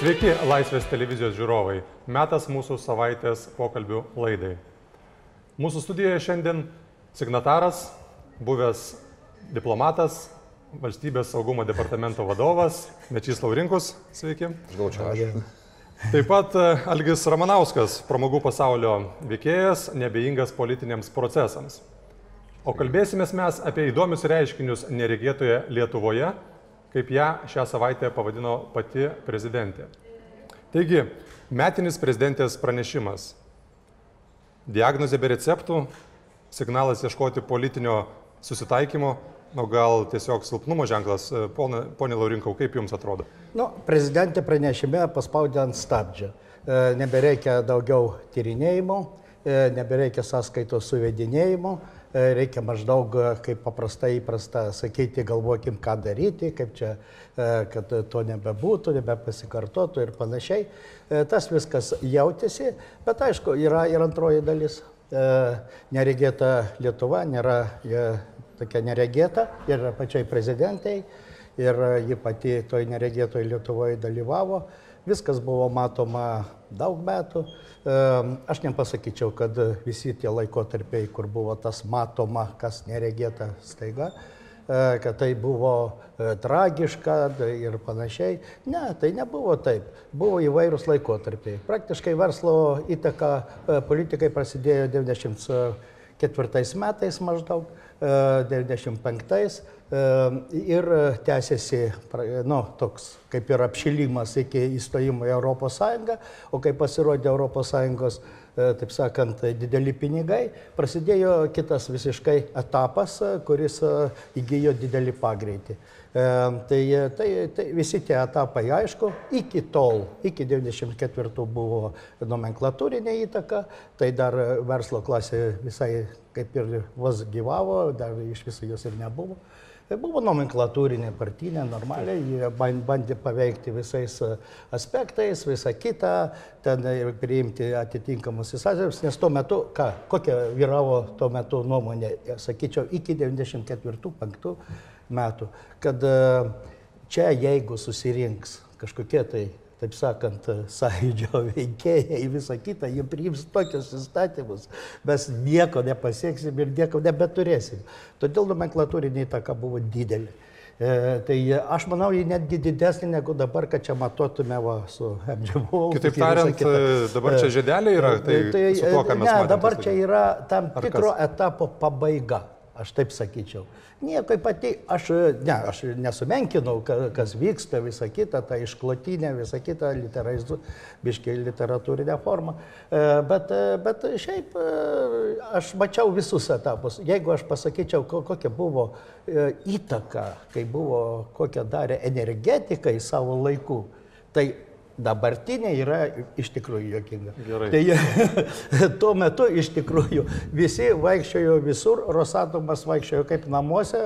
Sveiki, Laisvės televizijos žiūrovai. Metas mūsų savaitės pokalbių laidai. Mūsų studijoje šiandien signataras, buvęs diplomatas, valstybės saugumo departamento vadovas Mečys Laurinkus. Sveiki. Gal čia aš. Taip pat e, Algis Ramanauskas, pramogų pasaulio veikėjas, nebeingas politiniams procesams. O kalbėsime mes apie įdomius reiškinius neregėtoje Lietuvoje, kaip ją šią savaitę pavadino pati prezidentė. Taigi, metinis prezidentės pranešimas. Diagnozė be receptų, signalas ieškoti politinio susitaikymo, o gal tiesiog silpnumo ženklas. E, Pone, pone Laurinkau, kaip jums atrodo? Nu, prezidentė pranešime paspaudė ant stabdžio. E, Nebereikia daugiau tyrinėjimų, e, nebereikia sąskaitos suvedinėjimų, reikia maždaug, e, kaip paprastai įprasta sakyti, galvokim, ką daryti, kaip čia, e, kad to nebebūtų, nebepasikartotų ir panašiai. E, Tas viskas jautėsi, bet aišku, yra ir antroji dalis. E, Neregėta Lietuva nėra e, tokia neregėta ir pačiai prezidentai ir ji pati toj neregėtoj Lietuvoje dalyvavo. Viskas buvo matoma daug metų. Aš nepasakyčiau, kad visi tie laikotarpiai, kur buvo tas matoma, kas neregėta staiga, e, kad tai buvo e, tragiška ir panašiai. Ne, tai nebuvo taip. Buvo įvairūs laikotarpiai. Praktiškai verslo įtaka e, politikai prasidėjo 94 metais maždaug, e, 95 e, ir tęsiasi, nu, toks kaip ir apšilimas iki įstojimo į ES, o kai pasirodė ES, e, taip sakant, dideli pinigai, prasidėjo kitas visiškai etapas, kuris e, įgyjo didelį pagreitį. Tai, tai, tai visi tie etapai, aišku, iki tol, iki 94 buvo nomenklatūrinė įtaka, tai dar verslo klasė visai kaip ir vos gyvavo, dar iš viso jos ir nebuvo. Tai buvo nomenklatūrinė partinė, normaliai, jie ban- bandė paveikti visais e, aspektais, visą kitą, ten ir priimti atitinkamus įsakymus, nes tuo metu, ką, kokia vyravo tuo metu nuomonė, sakyčiau, iki 94-5 metų, kad e, čia jeigu susirinks kažkokie tai, taip sakant, sąjūdžio veikėjai, visą kitą, jie priims tokius įstatymus, mes nieko nepasieksim ir nieko nebeturėsim. Todėl nomenklatūrinė įtaka buvo didelė. E, tai aš manau, ji netgi didesnė negu dabar, kad čia matuotume va, su MGBO. Kitaip tariant, dabar čia žiedeliai yra, tai, su tuo, ką mes ne, matėme. dabar čia yra tam tikro etapo pabaiga, aš taip sakyčiau. Nieko pati, aš, ne, aš nesumenkinau, ka- kas vyksta, visa kita, ta išklotinė, visa kita, biškiai literatūrinė forma. E, Bet, e, bet šiaip e, aš mačiau visus etapus. Jeigu aš pasakyčiau, ko- kokia buvo įtaka, kai buvo, kokią darė energetikai savo laiku, tai dabartinė yra iš tikrųjų jokinga. Gerai. Tai tuo metu iš tikrųjų visi vaikščiojo visur, Rosatomas vaikščiojo kaip namuose,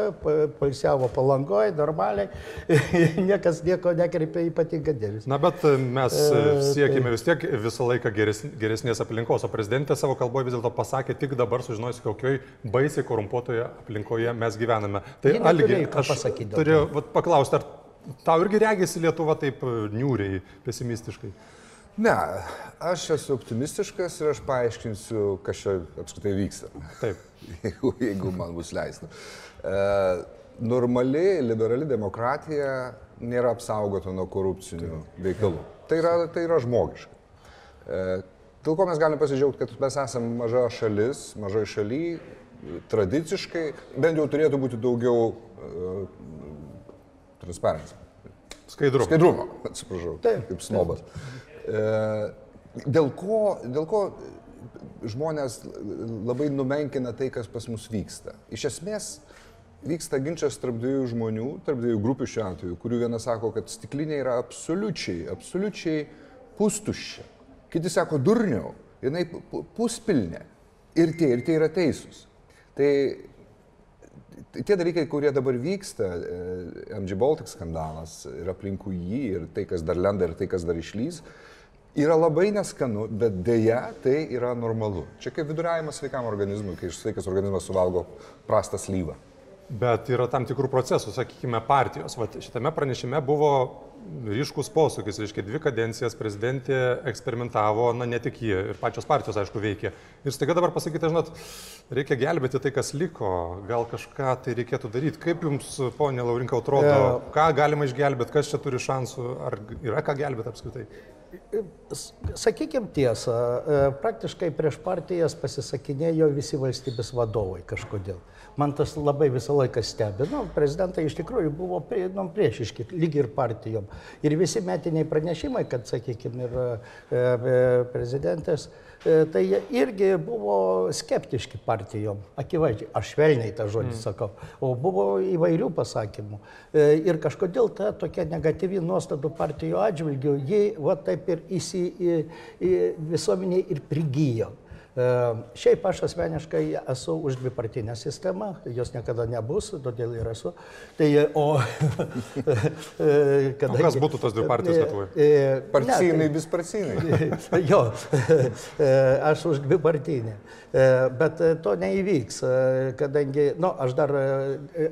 pailsiavo palangoje, normaliai, niekas nieko nekreipė ypatingą dėmesį. Na, bet mes e, siekime vis tiek visą laiką geres, geresnės aplinkos, o prezidentė savo kalboje vis dėlto pasakė, tik dabar sužinojusi, kokioj baisiai korumpuotoje aplinkoje mes gyvename. Tai Algi, aš turiu paklausti, ar tau irgi regisi Lietuva taip e, niūriai, pesimistiškai? Ne, aš esu optimistiškas ir aš paaiškinsiu, kas čia apskritai vyksta. Taip. Jeigu, jeigu man bus leista. E, normali liberali demokratija nėra apsaugota nuo korupcinių veikalų. Tai yra, tai yra žmogiška. E, dėl ko mes galime pasidžiaugti, kad mes esame maža šalis, mažoji šaly, tradiciškai, bent jau turėtų būti daugiau e, transparency. Skaidru. Skaidrumo, atsiprašau, Taip, kaip snobas. E, dėl, ko, dėl ko žmonės labai numenkina tai, kas pas mus vyksta? Iš esmės vyksta ginčas tarp dviejų žmonių, tarp dviejų grupių šiuo atveju, kurių vienas sako, kad stiklinė yra absoliučiai, absoliučiai pustuščia. Kiti sako durniau, jinai pu- pu- puspilnė. Ir tie, ir tie yra teisūs. Tai tie dalykai, kurie dabar vyksta, e, MG Baltic skandalas ir aplinkui jį, ir tai, kas dar lenda, ir tai, kas dar išlys, yra labai neskanu, bet dėja tai yra normalu. Čia kaip viduriavimas sveikam organizmui, kai sveikas organizmas suvalgo prastą slyvą. Bet yra tam tikrų procesų, sakykime, partijos. Vat šitame pranešime buvo ryškus posūkis, reiškia, dvi kadencijas prezidentė eksperimentavo, na ne tik jie, ir pačios partijos, aišku, veikė. Ir staiga dabar pasakyti, žinot, reikia gelbėti tai, kas liko, gal kažką tai reikėtų daryti. Kaip jums, ponė Laurinka, atrodo, ką galima išgelbėti, kas čia turi šansų, ar yra ką gelbėti apskritai? Sakykime tiesą, e, praktiškai prieš partijas pasisakinėjo visi valstybės vadovai kažkodėl. Man tas labai visą laiką stebino. Prezidentai iš tikrųjų buvo prie, nu, priešiški, lygiai ir partijom. Ir visi metiniai pranešimai, kad, sakykime, ir e, e, prezidentės tai jie irgi buvo skeptiški partijom, akivaizdžiai, aš švelniai tą žodį mm. sakau, o buvo įvairių pasakymų. E, ir kažkodėl ta tokia negatyvi nuostatų partijų atžvilgių, ji va taip ir įsi, į, į visuomenė ir prigijo. E, šiaip aš asmeniškai esu už dvipartinę sistemą, jos niekada nebus, todėl ir esu. Tai, o, kadangi, o kas būtų tos dvi partijos Lietuvoje? E, Parcinai, vis parcinai. jo, aš už dvipartinę. E, bet to neįvyks, kadangi, na, nu, aš dar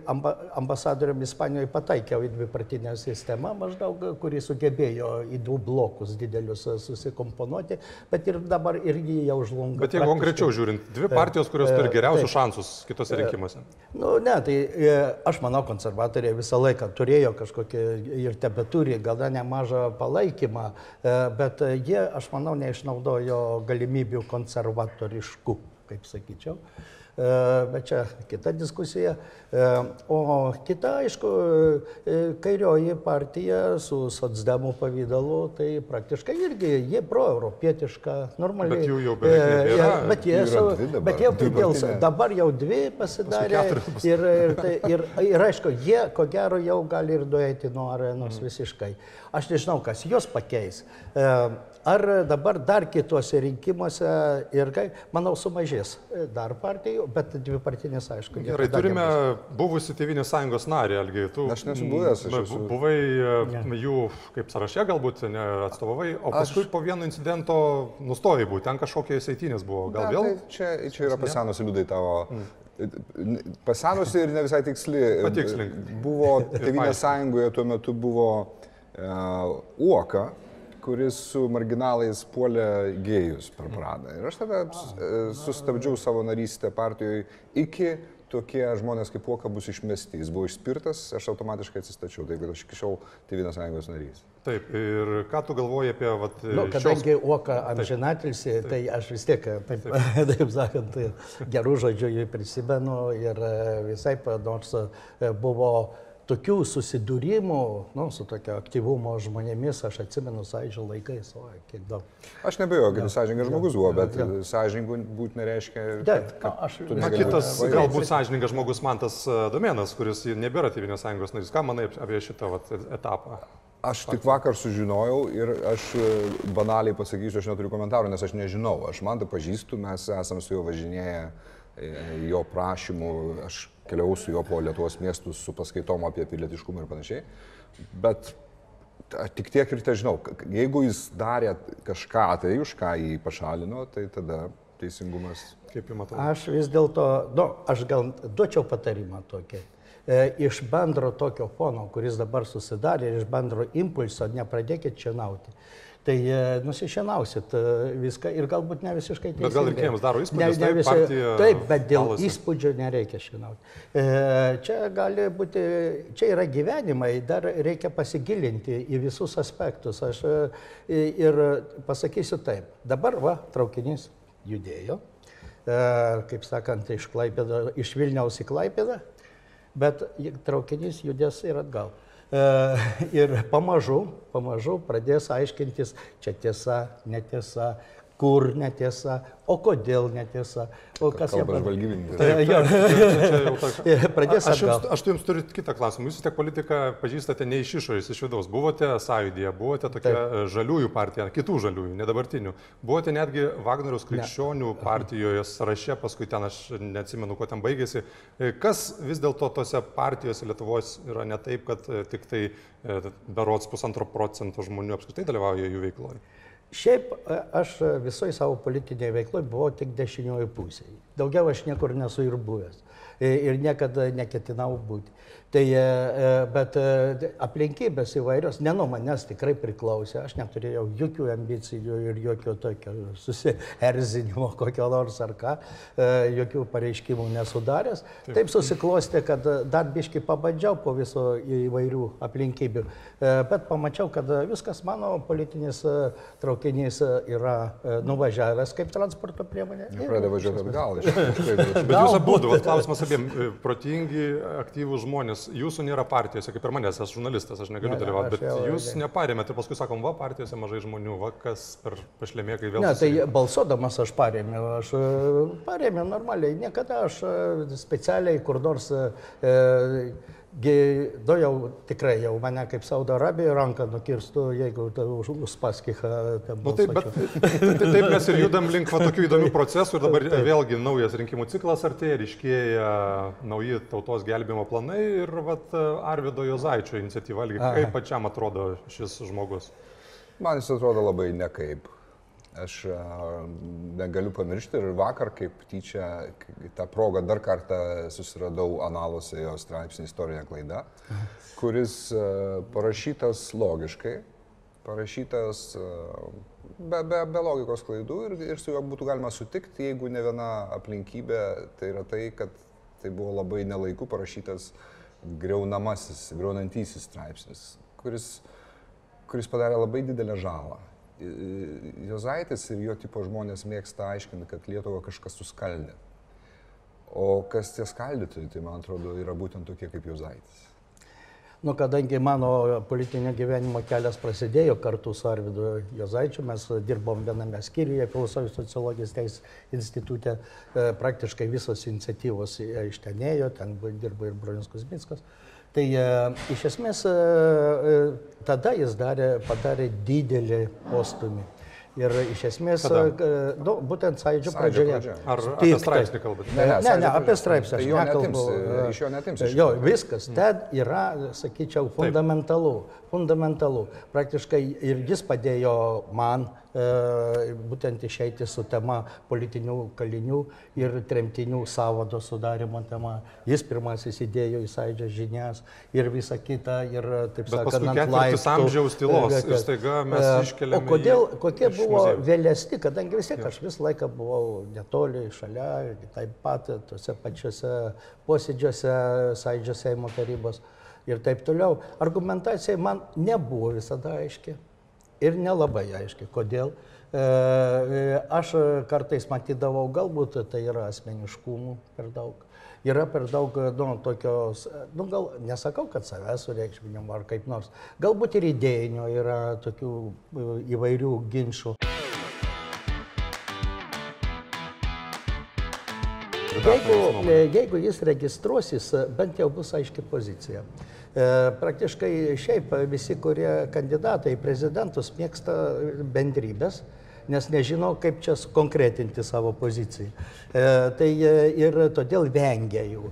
amba, ambasadoriam Ispanijoje pataikiau į dvipartinę sistemą, maždaug, kuri sugebėjo į du blokus didelius susikomponuoti, bet ir dabar irgi jau žlunga. Bet jeigu konkrečiau žiūrint, dvi partijos, kurios turi geriausius taip, šansus kitose rinkimuose. Nu, ne, tai e, aš manau, konservatoriai visą laiką turėjo kažkokį ir tebe turi gana nemažą palaikymą, e, bet jie, aš manau, neišnaudojo galimybių konservatoriškų, kaip sakyčiau. E, bet čia kita diskusija. E, o kita, aišku, e, kairioji partija su socdemų pavydalu, tai praktiškai irgi jie proeuropietiška, normaliai. Bet jų jau beveik nebėra. Bet jie, su, bet jie dėl, dabar jau dvi pasidarė. Ir, ir, tai, ir, ir aišku, jie ko gero jau gali ir duėti nuo arenos mm. visiškai. Aš nežinau, kas juos pakeis. Ar dabar dar kituose rinkimuose ir, manau, sumažės dar partijų, bet dvi partinės, aišku. Gerai, turime buvusi Tevinės sąjungos narį, Algi. Tu aš nesu buvęs, aš esu. Buvai ne. jų kaip sąraše galbūt ne, atstovavai, o paskui aš... po vieno incidento nustojai būti, ten kažkokie seitinės buvo. Gal ne, vėl? Tai čia, čia yra pasenusi liūdai tavo. Mm. Pasenusi ir ne visai tiksli. Patikslink. Buvo Tevinės sąjungoje tuo metu buvo uh, Uoka kuris su marginalais puolė gėjus per Pradą. Ir aš tada e, sustabdžiau savo narystę partijoje iki tokie žmonės kaip Uoka bus išmesti. Jis buvo išspirtas, aš automatiškai atsistačiau, taip kad aš iki šiol Tevinės sąjungos narys. Taip, ir ką tu galvoji apie... Vat, nu, kadangi šios... Uoka amžinatilsi, tai aš vis tiek, taip, taip, taip sakant, gerų žodžių jį prisimenu ir visai, nors buvo tokių susidūrimų, nu, su tokio aktyvumo žmonėmis, aš atsimenu sąžinio laikais, o kiek daug. Aš nebejoju, kad ja. sąžininkas žmogus buvo, bet ja. sąžiningų būti nereiškia, kad, kad aš, na, kitas, galbūt sąžininkas žmogus man tas e, domenas, kuris nebėra Tėvinės sąjungos narys. Ką manai apie šitą vat, etapą? Aš tik vakar sužinojau ir aš e, banaliai pasakysiu, aš neturiu komentarų, nes aš nežinau. Aš man tai pažįstu, mes esame su juo važinėję jo prašymų, aš keliavau su juo po Lietuvos miestus su paskaitom apie pilietiškumą ir panašiai. Bet tik tiek ir te žinau, jeigu jis darė kažką tai, už ką jį pašalino, tai tada teisingumas. Kaip jums atrodo? Aš vis dėlto, nu, aš gal duočiau patarimą tokį. E, iš bendro tokio fono, kuris dabar susidarė, iš bendro impulso, nepradėkit čia nauti tai e, nusišienausit e, viską ir galbūt ne visiškai teisingai. Bet gal rinkėjams daro įspūdį, ne, ne visi, partija, taip, bet dėl alasi. įspūdžio nereikia šienauti. E, čia gali būti, čia yra gyvenimai, dar reikia pasigilinti į visus aspektus. Aš ir pasakysiu taip, dabar va, traukinys judėjo, kaip sakant, iš, Klaipėda, iš Vilniaus į Klaipėdą, bet traukinys judės ir atgal. E, ir pamažu, pamažu pradės aiškintis, čia tiesa, netiesa, kur netiesa, o kodėl netiesa, o kas jie pažvalgybininkai. Pradės aš, jums, aš jums turiu kitą klausimą. Jūs tiek politiką pažįstate ne iš išorės, iš vidaus. Buvote sąjūdėje, buvote tokia Taip. žaliųjų partija, kitų žaliųjų, ne dabartinių. Buvote netgi Vagneriaus krikščionių ne. partijoje sąraše, paskui ten aš neatsimenu, kuo ten baigėsi. Kas vis dėlto tose partijose Lietuvos yra ne taip, kad tik tai berots pusantro procento žmonių apskritai dalyvauja jų veikloje? Šiaip e, aš visoje savo politinėje veikloje buvau tik dešinioji pusėje. Daugiau aš niekur nesu ir buvęs. ir niekada neketinau būti. Tai, e, e, bet e, aplinkybės įvairios, ne nuo manęs tikrai priklausė, aš neturėjau jokių ambicijų ir jokio tokio susierzinimo kokio nors ar ką, jokių pareiškimų nesudaręs. Taip susiklosti, kad dar biški pabandžiau po viso įvairių aplinkybių, bet pamačiau, kad viskas mano politinis traukinys yra nuvažiavęs kaip transporto priemonė. Pradeda važiuoti atgal. Bet jūs abu, klausimas abiem, protingi, aktyvūs žmonės nes jūsų nėra partijose, kaip ir manęs, esu žurnalistas, aš negaliu ne, dalyvauti, bet jau, jūs jau. neparėmėte paskui sakom, va, partijose mažai žmonių, va, kas per pašlemėkai vėl. Ne, tai balsuodamas aš parėmiau, aš e, parėmiau normaliai, niekada aš e, specialiai kur nors e, Du jau tikrai jau mane kaip Saudo Arabija ranką nukirstų, jeigu už Uspaskichą. Nu, taip, bet, taip, taip mes ir judam link va, tokių įdomių procesų ir dabar taip. vėlgi naujas rinkimų ciklas artėja, ryškėja nauji tautos gelbėjimo planai ir vat, Arvido Jozaičio iniciatyva, kaip pačiam atrodo šis žmogus? Man jis atrodo labai nekaip. Aš negaliu pamiršti ir vakar, kaip tyčia, tą progą dar kartą susiradau analuose jo straipsnį istorinė klaida, kuris parašytas logiškai, parašytas be, be, be logikos klaidų ir, ir su juo būtų galima sutikti, jeigu ne viena aplinkybė, tai yra tai, kad tai buvo labai nelaiku parašytas greunamasis, greunantysis straipsnis, kuris, kuris padarė labai didelę žalą Jozaitis ir jo tipo žmonės mėgsta aiškinti, kad Lietuva kažkas suskaldė. O kas tie skaldytojai, tai man atrodo, yra būtent tokie kaip Jozaitis. Nu, kadangi mano politinio gyvenimo kelias prasidėjo kartu su Arvidu Jozaičiu, mes dirbom viename skyriuje, filosofijos sociologijos teisės institutė, e, praktiškai visos iniciatyvos iš ten ėjo, ten dirbo ir Bronius Kuzminskas. Tai e, iš esmės e, e, tada jis darė, padarė didelį postumį. Ir iš esmės, nu, būtent sąjūdžio pradžioje. Pradžia. Ar Tik, apie straipsnį kalbate? Ne, ne, ne, ne apie straipsnį. Tai jo nekalbu. Iš jo netimsi. Jo, viskas. Ten yra, sakyčiau, fundamentalu. Fundamentalu. Praktiškai ir jis padėjo man E, būtent išeiti su tema politinių kalinių ir tremtinių savado sudarimo tema. Jis pirmasis įdėjo į sąidžio žinias ir visą kitą ir, taip sakant, ant laiptų. amžiaus tylos ir staiga mes e, iškeliame. O kodėl, kokie buvo muziejų. vėlesni, kadangi vis tiek aš visą laiką buvau netoli, šalia, taip pat tose pačiose posėdžiuose, sąidžio Seimo tarybos ir taip toliau. Argumentacija man nebuvo visada aiški ir nelabai aiškiai, kodėl. E, e, aš kartais matydavau, galbūt tai yra asmeniškumų per daug. Yra per daug, nu, tokios, nu, gal nesakau, kad savęs sureikšminimo ar kaip nors. Galbūt ir idėjinio yra tokių e, įvairių ginčių. Jeigu, jeigu jis registruosis, bent jau bus aiški pozicija. E, praktiškai šiaip visi, kurie kandidatai į prezidentus mėgsta bendrybės, nes nežino, kaip čia konkretinti savo poziciją. E, tai e, ir todėl vengia jų.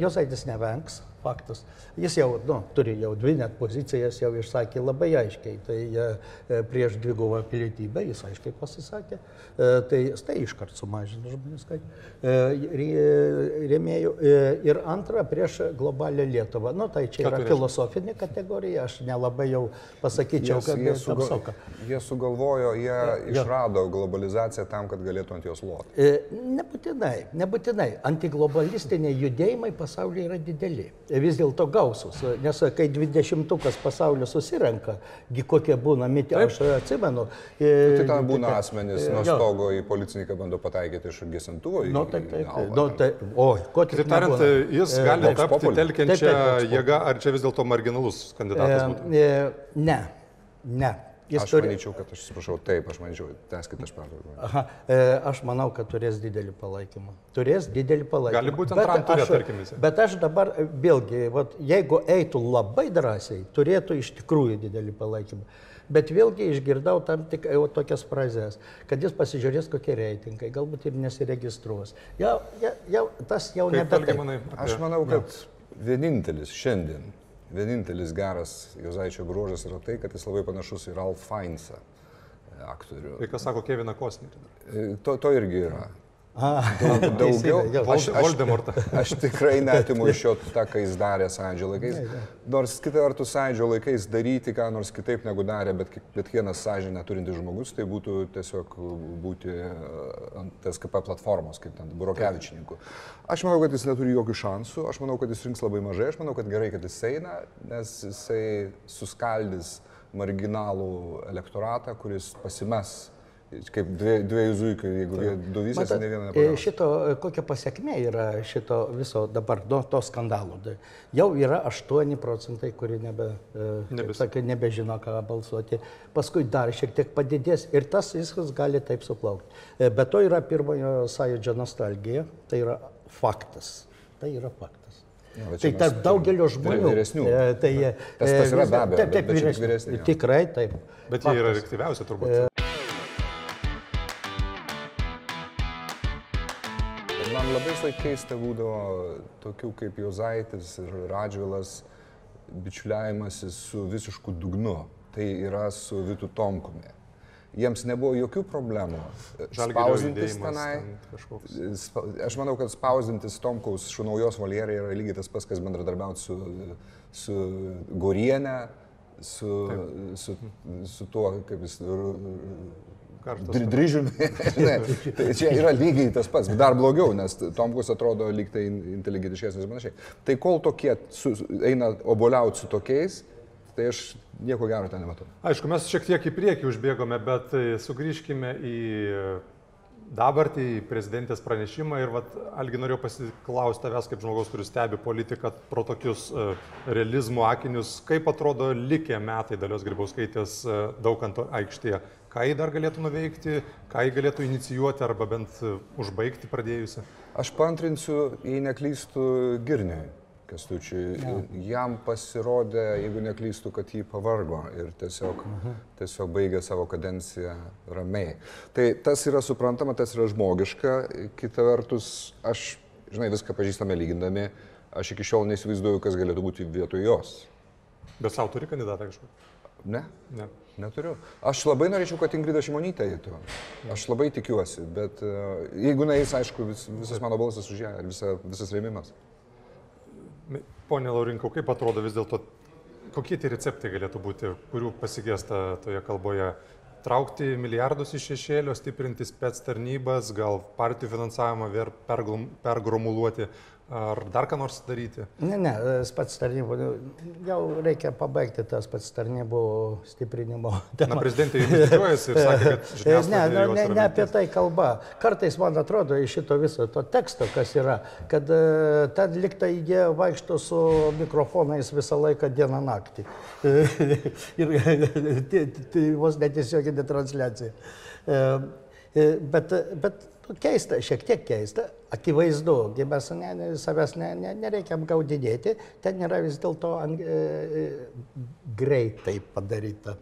Josaitis nevengs, faktas. Jis jau nu, turi jau dvi net pozicijas, jau išsakė labai aiškiai. Tai e, prieš dvigubą pilietybę jis aiškiai pasisakė. E, tai tai iškart sumažino žmonės skaičių e, rėmėjų. E, ir antra, prieš globalią Lietuvą. Nu, tai čia yra filosofinė kategorija, aš nelabai jau pasakyčiau, jie, kad jie, sugal, jie sugalvojo, jie ja. išrado globalizaciją tam, kad galėtų ant jos loti. E, nebūtinai, nebūtinai. Antiglobalistiniai judėjimai pasaulyje yra dideli vis dėlto gausus. Nes kai dvidešimtukas pasaulio susirenka, kokie būna mitė, aš atsimenu. E, tai ten būna asmenys nuo stogo į policininką bando pataikyti iš gesintuvo. Nu, taip, taip. taip. Nu, tai, o, ko tik tariant, jis e, gali tapti telkiančią jėgą, ar čia vis dėlto marginalus kandidatas? Būtų? E, ne, ne. Jis aš turi... manyčiau, kad aš atsiprašau, taip, aš manyčiau, teskit aš pertraukiau. Aha, e, aš manau, kad turės didelį palaikymą. Turės didelį palaikymą. Gali būti antram turė, tarkim, visi. Bet aš dabar e, vėlgi, vat, jeigu eitų labai drąsiai, turėtų iš tikrųjų didelį palaikymą. Bet vėlgi išgirdau tam tik jau tokias frazes, kad jis pasižiūrės, kokie reitingai, galbūt ir nesiregistruos. Jau, jau, jau, tas jau nebe. Aš manau, kad vienintelis šiandien vienintelis geras Jozaičio bruožas yra tai, kad jis labai panašus į Ralph Fiennesą e, aktorių. Tai kas sako Keviną Kosnerį? E, to, to irgi yra. A, Daugiau. Aš, aš, aš tikrai netimu iš jo tą, ką jis darė sąjūdžio laikais. Nors kita vertus sąjūdžio laikais daryti ką nors kitaip negu darė, bet, bet vienas sąžinę turintis žmogus, tai būtų tiesiog būti e, ant SKP platformos, kaip ten Burokevičininkų. Aš manau, kad jis neturi jokių šansų, aš manau, kad jis rinks labai mažai, aš manau, kad gerai, kad jis eina, nes jisai suskaldys marginalų elektoratą, kuris pasimes kaip dvie- dviejų zuikių, jeigu du visas, ne vieną e. Šito, e, kokia pasiekmė yra šito viso dabar, nuo to skandalo. Jau yra 8 procentai, kurie nebe, Nebes. sakė, nebežino, ką balsuoti. Paskui dar šiek tiek padidės ir tas viskas gali taip suplaukti. E, Bet to yra pirmojo sąjūdžio nostalgija, tai yra faktas. Tai yra faktas. Na, bet Tai tarp daugelio žmonių. vyresnių. e, Tai, e, Tas- tas yra be abejo, Taip, taip, vyresni. Tikrai taip. Bet jie yra aktyviausi turbūt. Man visai keista būdavo tokių kaip Jozaitis ir Radžvilas bičiuliavimasis su visišku dugnu. Tai yra su Vitu Tomkumi. Jiems nebuvo jokių problemų Žalgirio spausdintis tenai. ten kažkoks. Spa- Aš manau, kad spausdintis Tomkaus šunaujos voljerį yra lygiai tas pats, kas bendradarbiauti su, su Gorienė, su, su, su tuo, kaip jis Dryžiumi. Tai čia yra lygiai tas pats, dar blogiau, nes Tomkus atrodo lyg tai inteligentiškesnis ir panašiai. Tai kol tokie su, eina oboliauti su tokiais, tai aš nieko gero ten nematau. Aišku, mes šiek tiek į priekį užbėgome, bet e, sugrįžkime į dabartį, į prezidentės pranešimą ir vat, Algi norėjau pasiklausti tavęs kaip žmogaus, kuris stebi politiką pro tokius uh, realizmo akinius, kaip atrodo likę metai dalios grybauskaitės uh, daukanto aikštėje. Ką jį dar galėtų nuveikti, ką jį galėtų inicijuoti arba bent uh, užbaigti pradėjusi. Aš pantrinsiu, jei neklystu, Girniui. Kestučiui, jam pasirodė, jeigu neklystu, kad jį pavargo ir tiesiog, tiesiog baigė savo kadenciją ramiai. Tai tas yra suprantama, tas yra žmogiška. Kita vertus, aš, žinai, viską pažįstame lygindami, aš iki šiol neįsivaizduoju, kas galėtų būti vietoj jos. Bet savo turi kandidatą kažkokį? Ne? Ne. Neturiu. Aš labai norėčiau, kad Ingrida Šimonytė eitų. Aš labai tikiuosi, bet uh, jeigu neįs, aišku, vis, visas mano balsas už ją ir visa, visas rėmimas. Pone Laurinkau, kaip atrodo vis dėlto, kokie tie receptai galėtų būti, kurių pasigėsta toje kalboje? Traukti milijardus iš šešėlio, stiprinti spets tarnybas, gal partijų finansavimą vėl pergromuluoti, ar dar ką nors daryti? Ne, ne, spets tarnybų, jau reikia pabaigti tas spets tarnybų stiprinimo Na, temą. prezidentė jau didžiuojasi ir sakė, kad Ne, žiniasklaida ne, jos ne, yra ne apie tai kalba. Kartais man atrodo iš šito viso to teksto, kas yra, kad e, ten liktai jie vaikšto su mikrofonais visą laiką dieną naktį. ir tai- tai vos netiesioginė transliacija. E, e, Bet, bet nu, keista, šiek tiek keista, akivaizdu, mes ne, savęs ne, ne, nereikia apgaudinėti, ten yra vis dėlto e, e, greitai padaryta.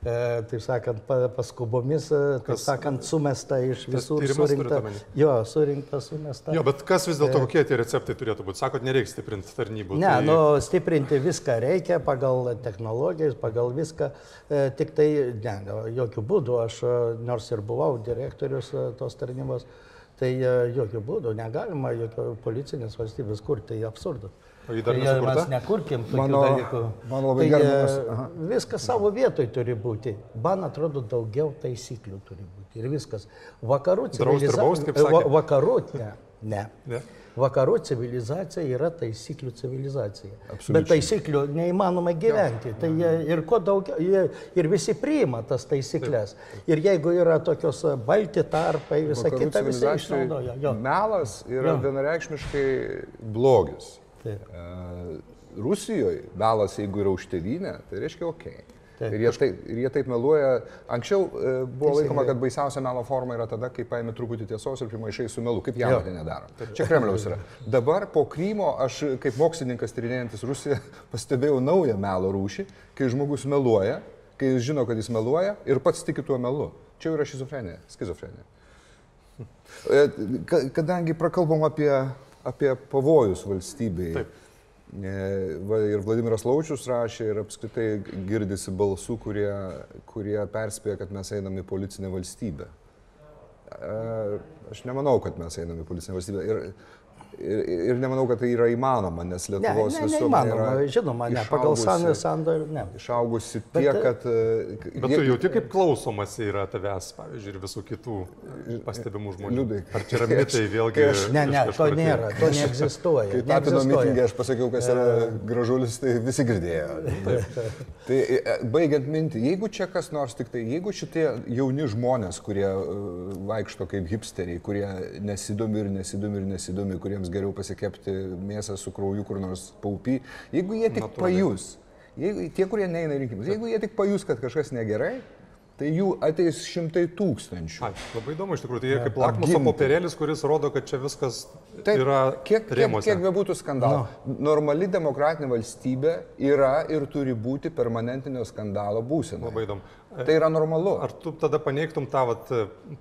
E, taip sakant, pa, paskubomis, e, taip sakant, sumesta iš visų surinkta. Jo, surinkta, sumesta. Jo, bet kas vis dėlto, kokie tie receptai turėtų būti? Sakot, nereikia stiprinti tarnybų. Ne, tai... nu, stiprinti viską reikia pagal technologijas, pagal viską. E, tik tai, ne, jokių būdų, aš e, nors ir buvau direktorius e, tos tarnybos, tai e, jokių būdų negalima jokio policinės valstybės kurti, tai absurdas. O ji dar Tai, nesukurta? Mes nekurkim tokių Mano- dalykų. man labai tai, gerbiamas- e. Viskas savo vietoj turi būti. Man atrodo, daugiau taisyklių turi būti. Ir viskas. Vakarų Draust ir civiliza- baust, kaip e? Vakarų, ne. ne. Ne? Vakarų civilizacija yra taisyklių civilizacija. Absoliučiai. Bet taisyklių neįmanoma gyventi. Tai jie, ir kuo daugiau, jie, ir visi priima tas taisyklės. Ir jeigu yra tokios e, balti tarpai, visa Vakarų kita, visi išnaudoja. Melas yra Jo. vienareikšmiškai blogis. Taip. E, Rusijoje melas, jeigu yra už tėvynę, tai reiškia ok. Taip. Ir jie, taip, ir jie taip meluoja. Anksčiau e, buvo Teisingai. laikoma, kad baisiausia melo forma yra tada, kai paėmė truputį tiesos ir primaišai su melu, kaip jam tai nedaro. Čia Kremliaus yra. Dabar po Krymo aš kaip mokslininkas tyrinėjantis Rusiją pastebėjau naują melo rūšį, kai žmogus meluoja, kai jis žino, kad jis meluoja ir pats tiki tuo melu. Čia yra šizofrenija, skizofrenija. E, ka- Kadangi prakalbom apie, apie pavojus valstybei. Taip. Ir Vladimiras Laučius rašė ir apskritai girdisi balsų, kurie, kurie perspėja, kad mes einame į policinę valstybę. Aš nemanau, kad mes einame į policinę valstybę. Ir, ir, ir nemanau, kad tai yra įmanoma, nes Ne, Lietuvos ne, visuomenė neįmanoma, yra žinoma, ne, pagal sandą sandorį, ne. Išaugusi Bet, tiek, e, kad... e, Bet jie- tu jauti, kaip klausomas yra tavęs, pavyzdžiui, ir visų kitų pastebimų žmonių. Liudai, Ar čia yra mitai vėlgi? kai aš- Ne, ne, to nėra, to neegzistuoja. Kai tapino mitingė, aš pasakiau, kas yra gražulis, tai visi girdėjo. Taip. Tai e, baigiant mintį, jeigu čia kas nors tik tai, jeigu šitie jauni žmonės, kurie e, vaikšto kaip hipsteriai, kurie nesidomi ir nesidomi ir nesidomi, kuriems geriau pasikepti mėsą su krauju kur nors paupy, jeigu jie tik Natūraliai. pajus, jeigu, tie, kurie neina į rinkimus, jeigu jie tik pajus, kad kažkas negerai, tai jų ateis šimtai tūkstančių. Ai, labai įdomu, iš tikrųjų, tai jie kaip lakmuso popierėlis, kuris rodo, kad čia viskas Taip, yra kiek, kiek, rėmuose. kiek bebūtų skandalų. No. Normali demokratinė valstybė yra ir turi būti permanentinio skandalo būsena. Labai įdomu. Tai yra normalu. Ar tu tada paneigtum tą vat,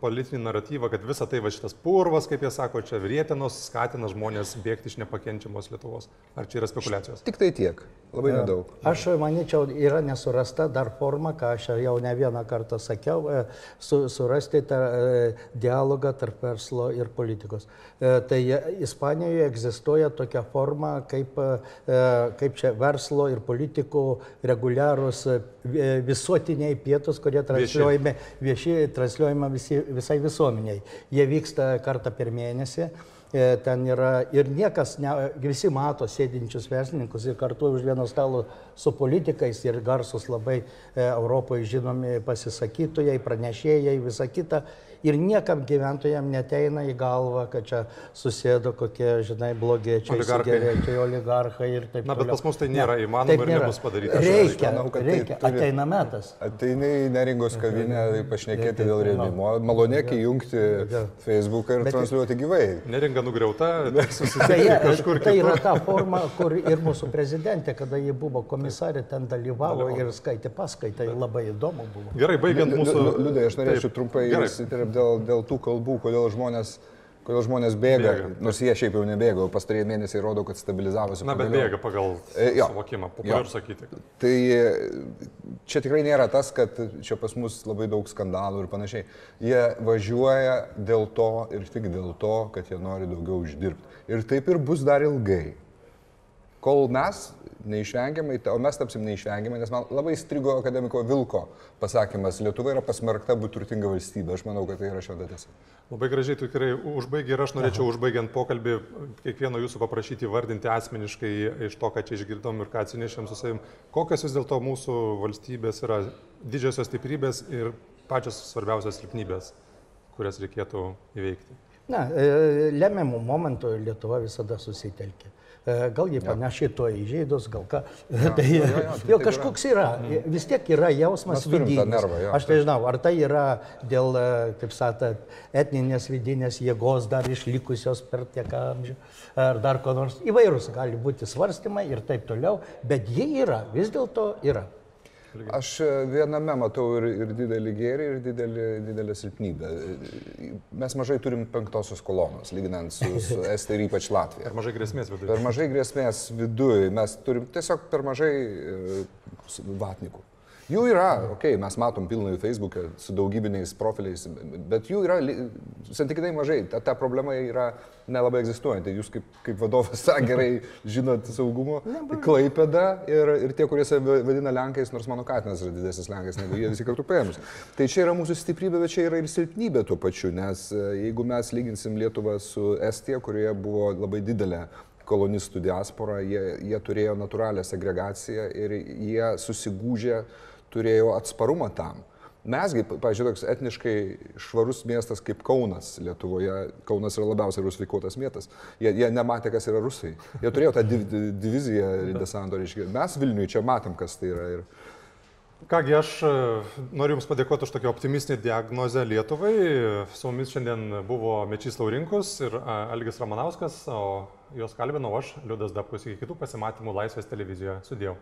politinį naratyvą, kad visa tai va šitas purvas, kaip jie sako, čia vrietenos skatina žmonės bėgti iš nepakenčiamos Lietuvos? Ar čia yra spekulacijos? Tik tai tiek. Labai nedaug. Aš manyčiau, yra nesurasta dar forma, ką aš jau ne vieną kartą sakiau, e, su, surasti tą e, dialogą tarp verslo ir politikos. E, Tai e, Ispanijoje egzistuoja tokia forma, kaip, e, kaip čia verslo ir politikų reguliarūs e, vi- pietus, kurie transliuojami, vieši, transliuojami visi, visai visuomeniai. Jie vyksta kartą per mėnesį. E, Ten yra ir niekas, ne, visi mato sėdinčius verslininkus ir kartu už vieno stalo su politikais ir garsus labai e, Europoje žinomi pasisakytojai, pranešėjai, visa kita. Ir niekam gyventojam neteina į galvą, kad čia susėdo kokie, žinai, blogiečiai, Oligarchai. geriečiai, oligarchai ir taip Na, bet toliau. pas mus tai nėra Ne, įmanoma taip ir nėra. nebus padaryta. Reikia, Aš manau, kad tai reikia, turi- ateina metas. Ateini į neringos kavinę pašnekėti dėl rėmimo. Malonėk įjungti Facebooką ir Bet- transliuoti gyvai. Neringa nugriauta, susitikti Beje, kažkur tai yra ta forma, kur ir mūsų prezidentė, kada ji buvo komisarė, ten dalyvavo ir skaitė paskaitai, labai įdomu buvo. Gerai, baigiant mūsų... Liudai, aš norėčiau Taip, trumpai įsiterpti dėl, dėl tų kalbų, kodėl žmonės, kodėl žmonės bėga, Bėga, nors jie šiaip jau nebėga, o pastarėjai mėnesiai rodo, kad stabilizavosi. Na, bet pagaliau. bėga pagal E, jo. suvokimą, Jo. populiaru sakyti. Tai e, čia tikrai nėra tas, kad čia pas mus labai daug skandalų ir panašiai. Jie važiuoja dėl to ir tik dėl to, kad jie nori daugiau uždirbti. Ir taip ir bus dar ilgai. Kol mes neišvengiamai, o mes tapsim neišvengiamai, nes man labai strigo akademiko Vilko pasakymas, Lietuva yra pasmerkta būti turtinga valstybė. Aš manau, kad tai yra šventa tiesa. Labai gražiai tu tikrai užbaigi ir aš norėčiau užbaigiant pokalbį kiekvieno jūsų paprašyti vardinti asmeniškai iš to, ką čia išgirdom ir ką atsinešėm su savim, kokios vis dėlto mūsų valstybės yra didžiosios stiprybės ir pačios svarbiausios silpnybės, kurias reikėtų įveikti. Na, e, lemiamų momentų Lietuva visada susitelkė. E, Gal jie panašiai to į žydus, gal ką. Tai jo, jo, tai jau kažkoks yra. Vis tiek yra jausmas vidinis. nervą, jo, Aš nežinau, ar tai yra dėl, e, kaip sakant, etninės vidinės jėgos dar išlikusios per tiek amžių, ar dar ko nors. Įvairūs gali būti svarstymai ir taip toliau, bet jie yra, vis dėlto yra. Aš e, viename matau ir, ir didelį gėrį, ir didelį, didelę silpnybę. Mes mažai turim penktosios kolonos, lyginant su, su Estija ir ypač Latvija. Per mažai grėsmės viduje. Per mažai grėsmės viduje, mes turim tiesiog per mažai e, vatnikų. Jų yra, okei, okay, mes matom pilnai Facebook'e su daugybiniais profiliais, bet jų yra santykinai mažai. Ta, ta problema yra nelabai egzistuojanti. Jūs kaip, kaip vadovas tą gerai žinot saugumo. Tai Klaipėda ir, ir tie, kurie save vadina Lenkais, nors mano katinas yra didesnis Lenkas negu jie visi kartu paėmus. Tai čia yra mūsų stiprybė, bet čia yra ir silpnybė tuo pačiu, nes e, jeigu mes lyginsim Lietuvą su Estija, kurioje buvo labai didelė kolonistų diaspora, jie, jie turėjo natūralią segregaciją ir jie susigūžę turėjo atsparumą tam. Mesgi, pažiūrėjau, toks etniškai švarus miestas kaip Kaunas Lietuvoje, Kaunas yra labiausiai rusifikuotas miestas, jie, jie nematė, kas yra rusai. Jie turėjo tą div, diviziją desanto, reiškia. Mes Vilniuje čia matom, kas tai yra. Ir, Kągi, aš e, noriu Jums padėkoti už tokią optimistinę diagnozę Lietuvai. Su mumis šiandien buvo Mečys Laurinkus ir a, Algis Ramanauskas, o juos kalbinau aš, Liudas Dapkus, iki kitų pasimatymų Laisvės televizijoje. Sudėjau.